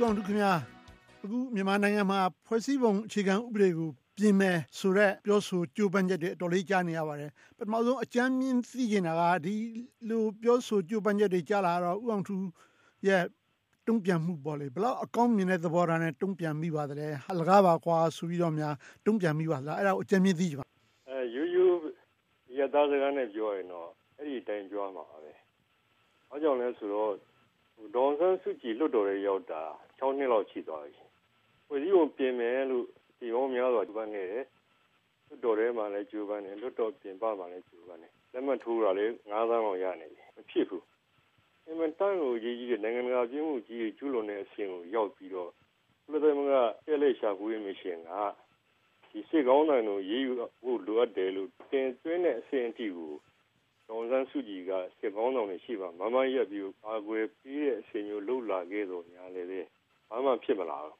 ဦးအောင်ထူးခင်ဗျာအခုမြန်မာနိုင်ငံမှာဖွဲ့စည်းပုံအခြေခံဥပဒေကိုပြင်မယ်ဆိုတော့ပြောဆိုကြိုးပမ်းချက်တွေအတော်လေးကြားနေရပါတယ်ပထမဆုံးအကြမ်းမြင့်သိနေတာကဒီလိုပြောဆိုကြိုးပမ်းချက်တွေကြားလာတော့ဦးအောင်ထူးရဲ့တုံ့ပြန်မှုပေါ့လေဘလောက်အကောင်းမြင်တဲ့သဘောထားနဲ့တုံ့ပြန်မိပါသလဲဟာလကားပါကွာဆိုပြီးတော့များတုံ့ပြန်မိပါလားအဲ့ဒါကိုအကြမ်းမြင့်သိကြပါအဲယူယူရသားစကားနဲ့ပြောရင်တော့အဲ့ဒီအတိုင်းပြောမှာပါပဲ။ဘာကြောင့်လဲဆိုတော့ဒေါန်ဆန်းစုကြည်လွတ်တော်ရဲ့ရောက်တာ 6နှစ်လောက်ရှိသွားပြီ။ဝစီကိုပြင်မယ်လို့ဒီဘုံများစွာကြိုးပမ်းနေတယ်။လွတ်တော်ထဲမှာလည်းကြိုးပမ်းတယ်လွတ်တော်ပြင်ပမှာလည်းကြိုးပမ်းတယ်။လက်မှတ်ထိုးတာလည်း9သန်းလောက်ရနေပြီ။မဖြစ်ဘူး။အမှန်တန်ကိုရေးကြီးတဲ့နိုင်ငံတကာပြည်မှုကြီးကျူးလွန်တဲ့အဆင့်ကိုရောက်ပြီးတော့ကုလသမဂ္ဂကျဲလက်ရှာဖွေးမရှင်ကဒီစစ်ကောင်းတိုင်းကိုရေးယူဖို့လိုအပ်တယ်လို့တင်သွင်းတဲ့အဆင့်အထိကိုဒေါန်ဆန်းစုကြည်ကစစ်ကောင်းဆောင်တွေရှိပါမမရက်ပြီးအာကွယ်ပြီးတဲ့အဆင့်မျိုးလှုပ်လာခဲ့တော့ညာလေပဲ ဘာမှဖြစ်မလာတော့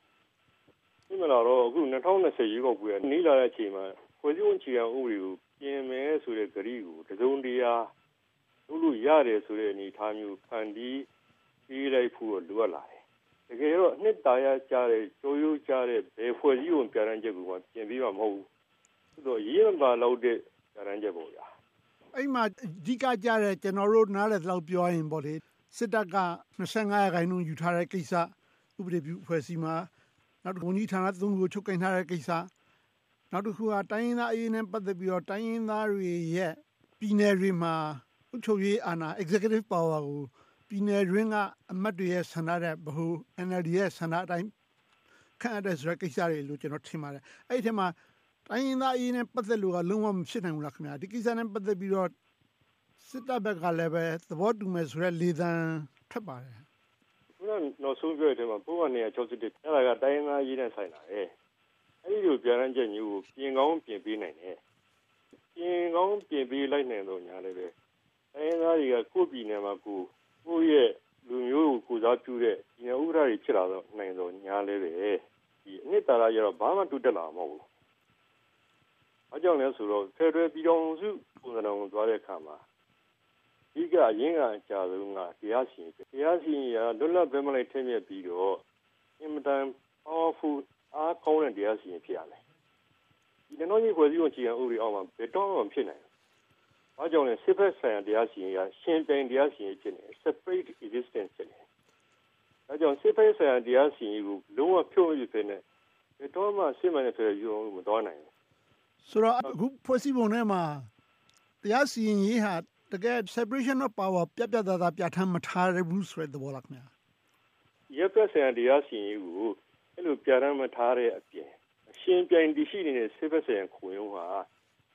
ဖြစ်မလာတော့အခု2020ရွေးကောက်ပွဲနီးလာတဲ့အချိန်မှာဖွဲ့စည်းပုံချီအောင်ဥပဒေကိုပြင်မယ်ဆိုတဲ့ကြိကိုတစုံတရာလုပ်လို့ရတယ်ဆိုတဲ့အနေအထားမျိုးဖန်တီးပြီးလိုက်ဖို့လိုအပ်လာတယ်တကယ်တော့နှစ်တာရကြတဲ့ကြိုးရိုးကြတဲ့ဘယ်ဖွဲ့စည်းပုံပြဋ္ဌာန်းချက်ကိုမှပြင်ပြီးမှမဟုတ်ဘူးဆိုတော့ရေးမပါလို့တဲ့ပြဋ္ဌာန်းချက်ပေါ့ဗျာအဲ့မှာအဓိကကြတဲ့ကျွန်တော်တို့နားလည်တော့ပြောရင်ပေါ့လေစစ်တပ်က25ရာခိုင်နှုန်းယူထားတဲ့ကိစ္စ ဥပဒေပြုဖွဲ့စည်းမှာနောက်တစ်ခုဝန်ကြီးဌာနသုံးခုချုပ်ကင်ထားတဲ့ကိစ္စနောက်တစ်ခုကတိုင်းရင်းသားအရေးနဲ့ပတ်သက်ပြီးတော့တိုင်းရင်းသားတွေရဲ့ပြည်နယ်တွေမှာဥချုပ်ရေးအာဏာ executive power ကိုပြည်နယ်တွင်းကအမတ်တွေရဲ့ဆန္ဒတဲ့ဗဟို NLD ရဲ့ဆန္ဒအတိုင်းခန့်အပ်တဲ့ဆိုတဲ့ကိစ္စတွေလို့ကျွန်တော်ထင်ပါတယ်အဲ့ဒီထဲမှာတိုင်းရင်းသားအရေးနဲ့ပတ်သက်လို့ကလုံးဝမဖြစ်နိုင်ဘူးလားခင်ဗျာဒီကိစ္စနဲ့ပတ်သက်ပြီးတော့စစ်တပ်ဘက်ကလည်းပဲသဘောတူမယ်ဆိုတဲ့လေသံထွက်ပါတယ်ခု နနောက်ဆုံးပြောတဲ့မှာပုံမှန်နေ61အဲ့ဒါကတိုင်းရင်းသားရေးနဲ့ဆိုင်တာပဲအဲ့ဒီလိုပြန်ရန်ချက်မျိုးကိုပြင်ကောင်းပြင်ပေးနိုင်တယ်ပြင်ကောင်းပြင်ပေးလိုက်နိုင်တော့ညာလည်းပဲတိုင်းရင်းသားတွေကကိုယ့်ပြည်နယ်မှာကိုကိုယ့်ရဲ့လူမျိုးကိုကိုစားပြုတဲ့ဒီဥပဒေတွေဖြစ်လာတော့နိုင်တော့ညာလည်းပဲဒီအနှစ်သာရရတော့ဘာမှတူတက်လာမှာမဟုတ်ဘူး။အကြောင်းလဲဆိုတော့ဖက်ဒရယ်ပြည်တော်စုပုံစံတော်ကိုသွားတဲ့အခါမှာ ဒီကအရင်ကအကြဆုံးကတရားစီရင်တရားစီရင်ရလွတ်လပ်ဘဲမလိုက်ထင်မြက်ပြီးတော့အင်မတန် powerful အားကောင်းတဲ့တရားစီရင်ဖြစ်ရမယ်။ဒီနော်ကြီးဖွဲ့စည်းပုံခြေခံဥပဒေအောက်မှာဘယ်တော့မှမဖြစ်နိုင်ဘာကြောင့်လဲစစ်ဖက်ဆိုင်ရာတရားစီရင်ရရှင်ပြိုင်တရားစီရင်ဖြစ်နေ separate existence ဖြစ်နေဒါကြောင့်စစ်ဖက်ဆိုင်ရာတရားစီရင်ကိုလုံးဝဖြုတ်ရဖြစ်နေဘယ်တော့မှစစ်မှန်တဲ့ဆိုရယူအောင်မတော်နိုင်ဘူးဆိုတော့အခုဖွဲ့စည်းပုံထဲမှာတရားစီရင်ရေးဟာ တကယ် separation of power ပြပြသားသား ပြဋ္ဌာန်းမထားရဘူးဆိုတဲ့သဘောလားခင်ဗျာရပ်ဖက်ဆိုင်ရာတရားစီရင်ကိုအဲ့လိုပြဋ္ဌာန်းမထားတဲ့အပြင်ရှင်ပြိုင်တရှိနေတဲ့စစ်ဖက်ဆိုင်ရာခုံရုံးဟာ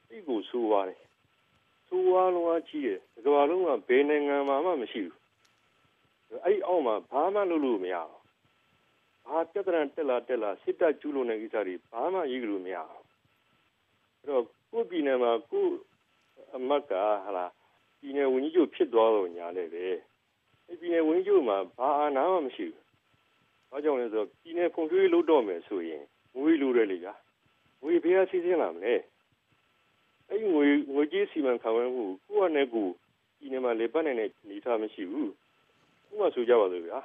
ဒီကိုဆိုးပါတယ်ဆိုးဝါးလုံးဝကြီးတယ်ဒီကမ္ဘာလုံးကဘယ်နိုင်ငံမှာမှမရှိဘူးအဲ့အောက်မှာဘာမှလုပ်လို့မရဘူးဘာပြဿနာတက်လာတက်လာစစ်တပ်ကျူးလွန်တဲ့ကိစ္စတွေဘာမှရေးကြလို့မရဘူးအဲ့တော့ကိုပြည်နယ်မှာကိုအမတ်ကဟာလား ပြည်နယ်ဝန်ကြီးချုပ်ဖြစ်သွားတော့ညာလေပဲအဲ့ပြည်နယ်ဝန်ကြီးချုပ်မှာဘာအာဏာမှမရှိဘူးဘာကြောင့်လဲဆိုတော့ပြည်နယ်ဖွံ့ဖြိုးရေးလုပ်တော့မယ်ဆိုရင်ငွေလိုတယ်လေကငွေဘယ်အစီအစဉ်လာမလဲအဲ့ဒီငွေငွေကြေးစီမံခန့်ခွဲမှုကိုယ့်အနေကိုဒီနေ့မှာလေပတ်နိုင်တဲ့နေသားမရှိဘူးဥပမာဆိုကြပါစို့ဗျာ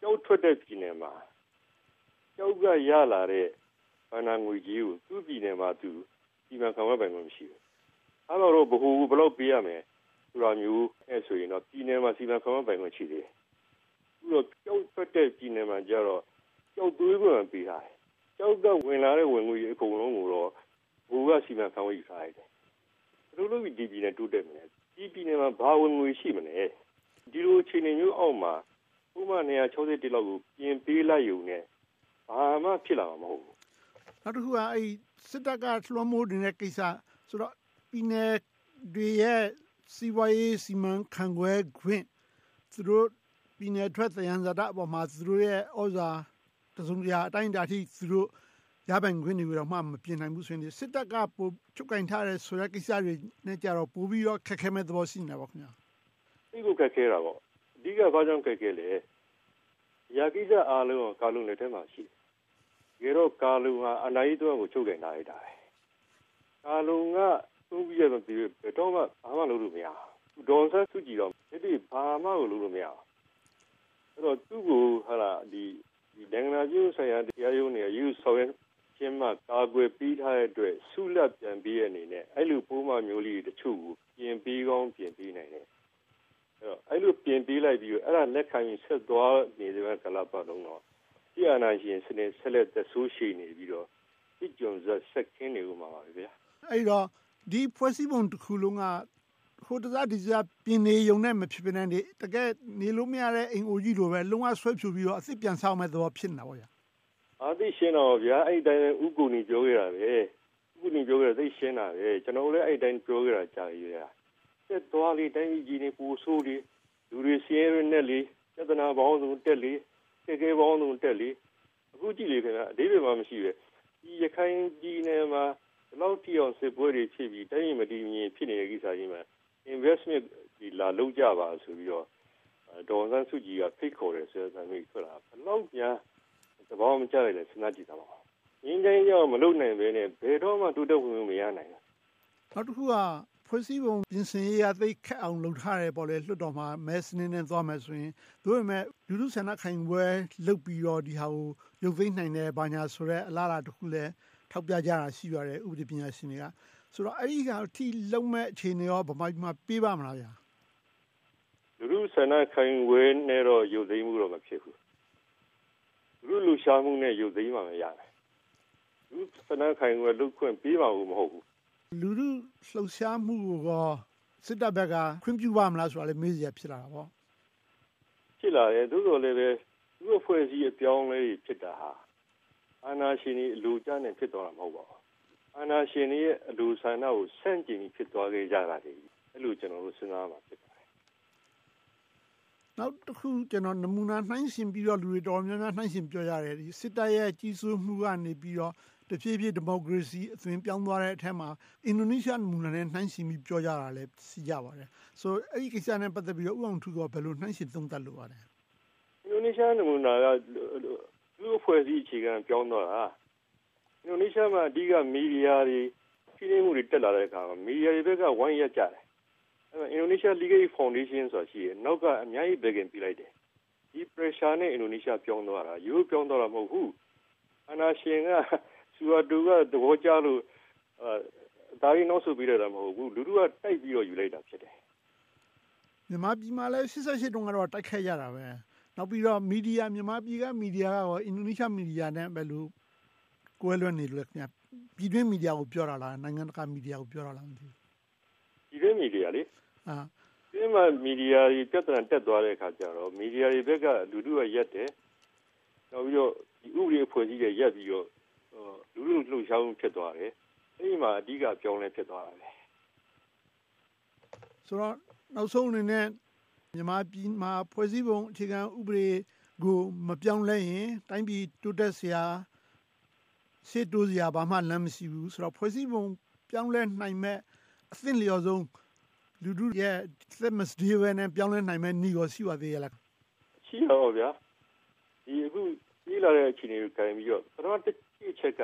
ကြောက်ထွက်တဲ့ပြည်နယ်မှာကြောက်ကရလာတဲ့ဘာနာငွေကြီးကိုသူ့ပြည်နယ်မှာသူစီမံခန့်ခွဲပိုင်ခွင့်မရှိဘူး အဲ့တော့ဘ ਹੁ ဘယ်လောက်ပေးရမလဲဆိုတာမျိုးအဲ့ဆိုရင်တော့ပြည်နယ်မှာစီမံခန့်ခွဲပိုင်ခွင့်ရှိတယ်ပြီးတော့ကြောက်ထွက်တဲ့ပြည်နယ်မှာကျတော့ကြောက်သွေးခွင့်ပေးထားတယ်ကြောက်ကဝင်လာတဲ့ဝင်ငွေအကုန်လုံးကိုတော့ဘူကစီမံခန့်ခွဲယူထားရတယ်ဘယ်လိုလုပ်ပြီးဒီပြည်နယ်တိုးတက်မလဲဒီပြည်နယ်မှာဘာဝင်ငွေရှိမလဲဒီလိုအခြေအနေမျိုးအောက်မှာဥပမာ161လောက်ကိုပြင်ပေးလိုက်ယူနေဘာမှဖြစ်လာမှာမဟုတ်ဘူးနောက်တစ်ခုကအဲ့စစ်တပ်ကလွှမ်းမိုးနေတဲ့ကိစ္စဆိုတော့ ပြည်နယ်တွေရဲ့စီးပွားရေးစီမံခန့်ခွဲခွင့်သူတို့ပြည်နယ်ထွက်သယံဇာတအပေါ်မှာသူတို့ရဲ့ဩဇာတစုံတရာအတိုင်းအတာထိသူတို့ရပိုင်ခွင့်တွေကိုတော့မှမပြင်နိုင်ဘူးဆိုရင်စစ်တပ်ကပိုချုပ်ကင်ထားတဲ့ဆိုတဲ့ကိစ္စတွေနဲ့ကြတော့ပိုပြီးတော့ခက်ခဲမဲ့သဘောရှိနေတာပေါ့ခင်ဗျာဒီကိုခက်ခဲတာပေါ့အဓိကဘာကြောင့်ခက်ခဲလဲရာကိစ္စအားလုံးကာလုံလက်ထဲမှာရှိတယ်ကြတော့ကာလုံဟာအနာရီတော့ကိုချုပ်ကင်ထားလိုက်တာပဲကာလုံက သုံးပြီးရတော့ဒီဘယ်တော့မှဘာမှလုပ်လို့မရဘူးဒေါ်ဆန်းစုကြည်တော့ဒီဘာမှကိုလုပ်လို့မရဘူးအဲ့တော့သူ့ကိုဟာလာဒီဒီနိုင်ငံပြည်ဆိုင်ရာတရားရုံးတွေယူဆောင်ရချင်းမှကာကွယ်ပြီးထားတဲ့အတွက်ဆုလက်ပြန်ပြီးတဲ့အနေနဲ့အဲ့လိုပိုးမမျိုးလေးတချို့ကိုပြင်ပြီးကောင်းပြင်ပြီးနိုင်တယ်အဲ့တော့အဲ့လိုပြင်ပြီးလိုက်ပြီးအဲ့ဒါလက်ခံရင်ဆက်သွားနေတဲ့ကလာပတ်လုံးတော့ဒီအနာရှင်စနစ်ဆက်လက်သက်ဆိုးရှိနေပြီးတော့ဒီကြုံစဆက်ခင်းနေဦးမှာပါဗျာအဲ့တော့ ဒီဖွဲ့စည်းပုံတစ်ခုလုံးကဟိုတစားဒီစားပြင်နေုံနဲ့မဖြစ်ဖြစ်နဲ့တကယ်နေလို့မရတဲ့အိမ်အိုကြီးလိုပဲလုံးဝဆွဲဖြူပြီးတော့အစ်စ်ပြန်ဆောင်မဲ့သဘောဖြစ်နေတာပေါ့ဗျာအာသိရှင်းတော့ဗျာအဲ့တိုင်းဥကူနီပြောခဲ့တာပဲဥကူနီပြောခဲ့တာသိရှင်းတာပဲကျွန်တော်လည်းအဲ့တိုင်းပြောခဲ့တာကြာပြီဗျာတက်သွားလေတိုင်းကြီးနေပူဆိုးလေလူတွေဆင်းရဲနဲ့လေပြဿနာပေါင်းစုံတက်လေတကယ်ပေါင်းစုံတက်လေအခုကြည့်လေခင်ဗျာအသေးပဲမှမရှိပဲဒီရခိုင်ကြီးနယ်မှာ ဒီလောက်တိအောင်စစ်ပွဲတွေဖြစ်ပြီးတိုင်းမတည်မြင်ဖြစ်နေတဲ့ကိစ္စကြီးမှာ investment ဒီလာလုံးကြပါဆိုပြီးတော့ဒေါ်စန်းစုကြည်ကဖိတ်ခေါ်တယ်ဆိုတဲ့မျိုးထွက်လာဘလောက်များသဘောမကျလိုက်လဲစဉ်းစားကြည့်တာပါရင်းချင်းရောက်မလုပ်နိုင်ပဲနဲ့ဘယ်တော့မှတိုးတက်ဝင်မရနိုင်ဘူးနောက်တစ်ခုကဖွဲ့စည်းပုံပြင်ဆင်ရေးအသိခက်အောင်လုပ်ထားတယ်ပေါ့လေလွှတ်တော်မှာမဲစနစ်နဲ့သွားမယ်ဆိုရင်တို့ပေမဲ့လူလူဆန္ဒခိုင်ပွဲလုပ်ပြီးတော့ဒီဟာကိုရုပ်သိမ်းနိုင်တယ်ဘာညာဆိုတော့အလားအလာတစ်ခုလည်း ထောက်ပြကြတာရှိရတယ်ဥပဒေပညာရှင်တွေကဆိုတော့အဲ့ဒီကအထိလုံးမဲ့အခြေအနေရောဗမာပြည်မှာပြေးပါမလားဗျာလူလူဆန္ဒခိုင်ပွဲနဲ့တော့ရုပ်သိမ်းမှုတော့မဖြစ်ဘူးလူလူရှာမှုနဲ့ရုပ်သိမ်းမှမရတယ်လူဆန္ဒခိုင်ပွဲလုပ်ခွင့်ပေးပါဘူးမဟုတ်ဘူးလူလူလှုပ်ရှားမှုကိုစစ်တပ်ဘက်ကခွင့်ပြုပါမလားဆိုတာလည်းမေးစရာဖြစ်လာတာပေါ့ဖြစ်လာတယ်သို့တော်လည်းပဲသူ့အဖွဲ့အစည်းအပြောင်းလဲဖြစ်တာဟာ အာဏာရှင်တွေအလိုကျနဲ့ဖြစ်သွားတာမဟုတ်ပါဘူးအာဏာရှင်တွေရဲ့အလိုဆန္ဒကိုဆန့်ကျင်ပြီးဖြစ်သွားခဲ့ကြတာလေအဲ့လိုကျွန်တော်တို့စဉ်းစားမှာဖြစ်ပါတယ်နောက်တစ်ခုကျွန်တော်နမူနာနှိုင်းရှင်ပြီးတော့လူတွေတော်များများနှိုင်းရှင်ပြောရတယ်ဒီစစ်တပ်ရဲ့ကြီးစိုးမှုကနေပြီးတော့တဖြည်းဖြည်းဒီမိုကရေစီအသွင်ပြောင်းသွားတဲ့အထက်မှာအင်ဒိုနီးရှားနမူနာနဲ့နှိုင်းရှင်ပြီးပြောကြတာလည်းစီကြပါတယ်ဆိုအဲ့ဒီကိစ္စနဲ့ပတ်သက်ပြီးတော့ဥအောင်ထူကဘယ်လိုနှိုင်းရှင်သုံးသပ်လိုပါလဲအင်ဒိုနီးရှားနမူနာက လူအဖွဲ့အစည်းအခြေခံပြောင်းသွားတာအင်ဒိုနီးရှားမှာအဓိကမီဒီယာတွေဖိနှိပ်မှုတွေတက်လာတဲ့အခါမှာမီဒီယာတွေဘက်ကဝိုင်းရက်ကြတယ်အဲအင်ဒိုနီးရှား Legal Foundation ဆိုတာရှိတယ်နောက်ကအများကြီးဘက်ကင်ပြလိုက်တယ်ဒီ pressure နဲ့အင်ဒိုနီးရှားပြောင်းသွားတာရိုးပြောင်းသွားတာမဟုတ်ဘူးအနာရှင်ကစူအတူကသဘောကျလို့အဲဒါရီနောက်ဆုပြီးရတာမဟုတ်ဘူးလူတို့ကတိုက်ပြီးတော့ယူလိုက်တာဖြစ်တယ်မြန်မာပြည်မှာလည်း88တုန်းကတော့တိုက်ခိုက်ရတာပဲ နောက်ပြီးတော့မီဒီယာမြန်မာပြည်ကမီဒီယာကအင်ဒိုနီးရှားမီဒီယာနဲ့ဘယ်လိုကွဲလွဲနေလို့ခင်ဗျပြည်တွင်းမီဒီယာကိုပြောတာလားနိုင်ငံတကာမီဒီယာကိုပြောတာလားမသိဘူးပြည်တွင်းမီဒီယာလေအာဒီမှာမီဒီယာတွေပြဿနာတက်သွားတဲ့အခါကျတော့မီဒီယာတွေဘက်ကလူလူကရက်တယ်နောက်ပြီးတော့ဒီဥပဒေအဖွဲ့အစည်းတွေရက်ပြီးတော့လူလူလှုပ်ရှားမှုဖြစ်သွားတယ်အဲဒီမှာအဓိကပြောင်းလဲဖြစ်သွားတာလေဆိုတော့နောက်ဆုံးအနေနဲ့ မြန်မာပြည်မှာ ဖွဲ့စည်းပုံအခြေခံဥပဒေကို မပြောင်းလဲရင် တိုင်းပြည်တိုးတက်စရာ ရှေ့တိုးစရာ ဘာမှလမ်းမရှိဘူးဆိုတော့ ဖွဲ့စည်းပုံ ပြောင်းလဲနိုင်မဲ့အသင့်လျော်ဆုံး လူတို့ရဲ့သက်မစဒီဝဲနဲ့ ပြောင်းလဲနိုင်မဲ့ဤကိုရှိပါသေးရဲ့လား ရှိတော့ဗျာဒီအခုကြီးလာတဲ့အခြေအနေကိုကြင်ပြီးတော့ ပထမတစ်ချက်က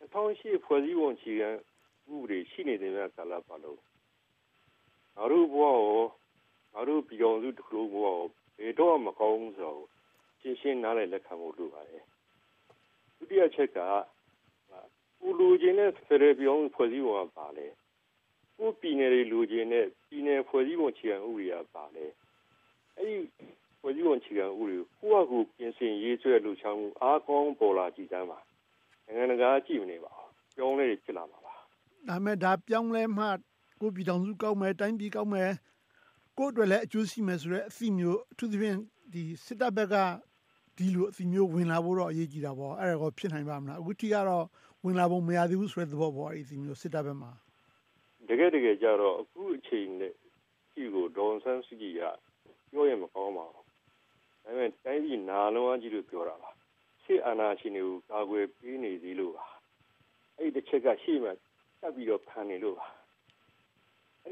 2008ဖွဲ့စည်းပုံအခြေခံဥပဒေ ရှိနေတဲ့ကာလပတ်လုံး ငါတို့ဘဝကို ငါတို့ပြည်တော်စုတစ်ခုလုံးဘဝကိုဘယ်တော့မှမကောင်းဘူးဆိုတော့ရှင်းရှင်းနားလည်လက်ခံဖို့လိုပါတယ်ဒုတိယချက်ကကိုလူချင်းတဲ့ဖရယ်ပြောင်းဖွဲ့စည်းပုံကပါလဲကိုပြည်နယ်တွေလူချင်းတဲ့ပြည်နယ်ဖွဲ့စည်းပုံခြေခံဥပဒေကပါလဲအဲ့ဒီဖွဲ့စည်းပုံခြေခံဥပဒေကိုကိုယ့်အကူပြင်ဆင်ရေးဆွဲလှူချောင်းမှုအားကောင်းပေါ်လာကြည့်တမ်းပါနိုင်ငံတကာကြည့်မနေပါဘူးပြောင်းလဲဖြစ်လာမှာပါဒါမဲ့ဒါပြောင်းလဲမှကိုပြည်တော်စုကောက်မယ်တိုင်းပြည်ကောက်မယ် ကိုအတွက်လည်းအကျိုးရှိမယ်ဆိုတော့အသိမျိုးအထူးသဖြင့်ဒီစစ်တပ်ဘက်ကဒီလိုအသိမျိုးဝင်လာဖို့တော့အရေးကြီးတာပေါ့အဲ့ဒါကိုဖြစ်နိုင်ပါမလားအခုထိကတော့ဝင်လာဖို့မရသေးဘူးဆိုတဲ့သဘောပေါ့အဲ့ဒီမျိုးစစ်တပ်ဘက်မှာတကယ်တကယ်ကြတော့အခုအချိန်နဲ့ဒီကိုဒေါန်ဆန်းစုကြည်ကပြောရမကောင်းပါဘူးဒါပေမဲ့တိုင်းပြည်နာလုံးအကြီးလို့ပြောတာပါစစ်အာဏာရှင်တွေကိုကာကွယ်ပေးနေသေးလို့ပါအဲ့ဒီတစ်ချက်ကရှေ့မှာတက်ပြီးတော့ဖန်နေလို့ပါ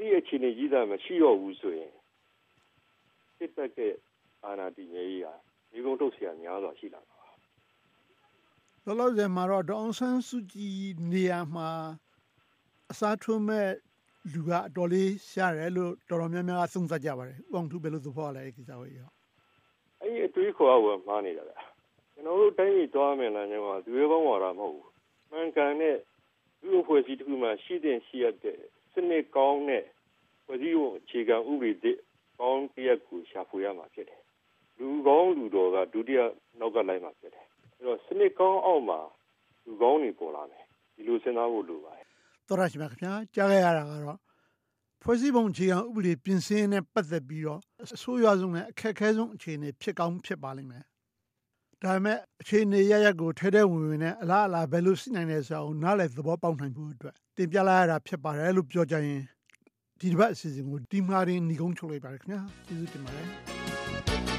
အဲ့ဒီအခြေအနေကြီးတာမရှိတော့ဘူးဆိုရင်စစ်တပ်ကအာဏာတည်မြဲရေးဟာဒီကုန်းထုတ်เสียများစွာရှိလာပါလောလောဆယ်မှာတော့ဒေါအောင်ဆန်းစုကြည်နေရာမှာအစားထိုးမဲ့လူကအတော်လေးရှားတယ်လို့တော်တော်များများကသုံးသပ်ကြပါတယ်။ဦးအောင်ထူးဘယ်လိုသဘောလဲဒီကိစ္စကိုရော။အဲ့ အဲ့ဒီအတွေးခေါ်ကမှားနေတာဗျကျွန်တော်တို့တိုင်းပြည်သွားမယ်လားညမှာသူရဲကောင်းဝါဒမဟုတ်ဘူးမှန်ကန်တဲ့လူ့အဖွဲ့အစည်းတစ်ခုမှရှိတဲ့ရှိရတဲ့စနစ်ကောင်းတဲ့ ဖွဲ့စည်းပုံအခြေခံဥပဒေတစ်ကောင်းတစ်ရပ်ကိုရှာဖွေရမှာဖြစ်တယ်လူကောင်းလူတော်ကဒုတိယနောက်ကလိုက်မှာဖြစ်တယ်အဲ့တော့စနစ်ကောင်းအောက်မှာလူကောင်းတွေပေါ်လာမယ်ဒီလိုစဉ်းစားဖို့လိုပါတယ်တော်ရရှိပါခင်ဗျာကြားခဲ့ရတာကတော့ဖွဲ့စည်းပုံအခြေခံဥပဒေပြင်ဆင်နဲ့ပတ်သက်ပြီးတော့အဆိုးရွားဆုံးနဲ့အခက်အခဲဆုံးအခြေအနေဖြစ်ကောင်းဖြစ်ပါလိမ့်မယ်ဒါပေမဲ့အခြေအနေရရက်ကိုထဲထဲဝင်ဝင်နဲ့အလားအလာဘယ်လိုရှိနိုင်လဲဆိုအောင်နားလည်သဘောပေါက်နိုင်ဖို့အတွက်တင်ပြလာရတာဖြစ်ပါတယ်လို့ပြောကြရင် ဒီတစ်ပတ်အစီအစဉ်ကိုဒီမှာရင်းညီကုန်းချုပ်လိုက်ပါရခင်ဗျာကျေးဇူးတင်ပါတယ်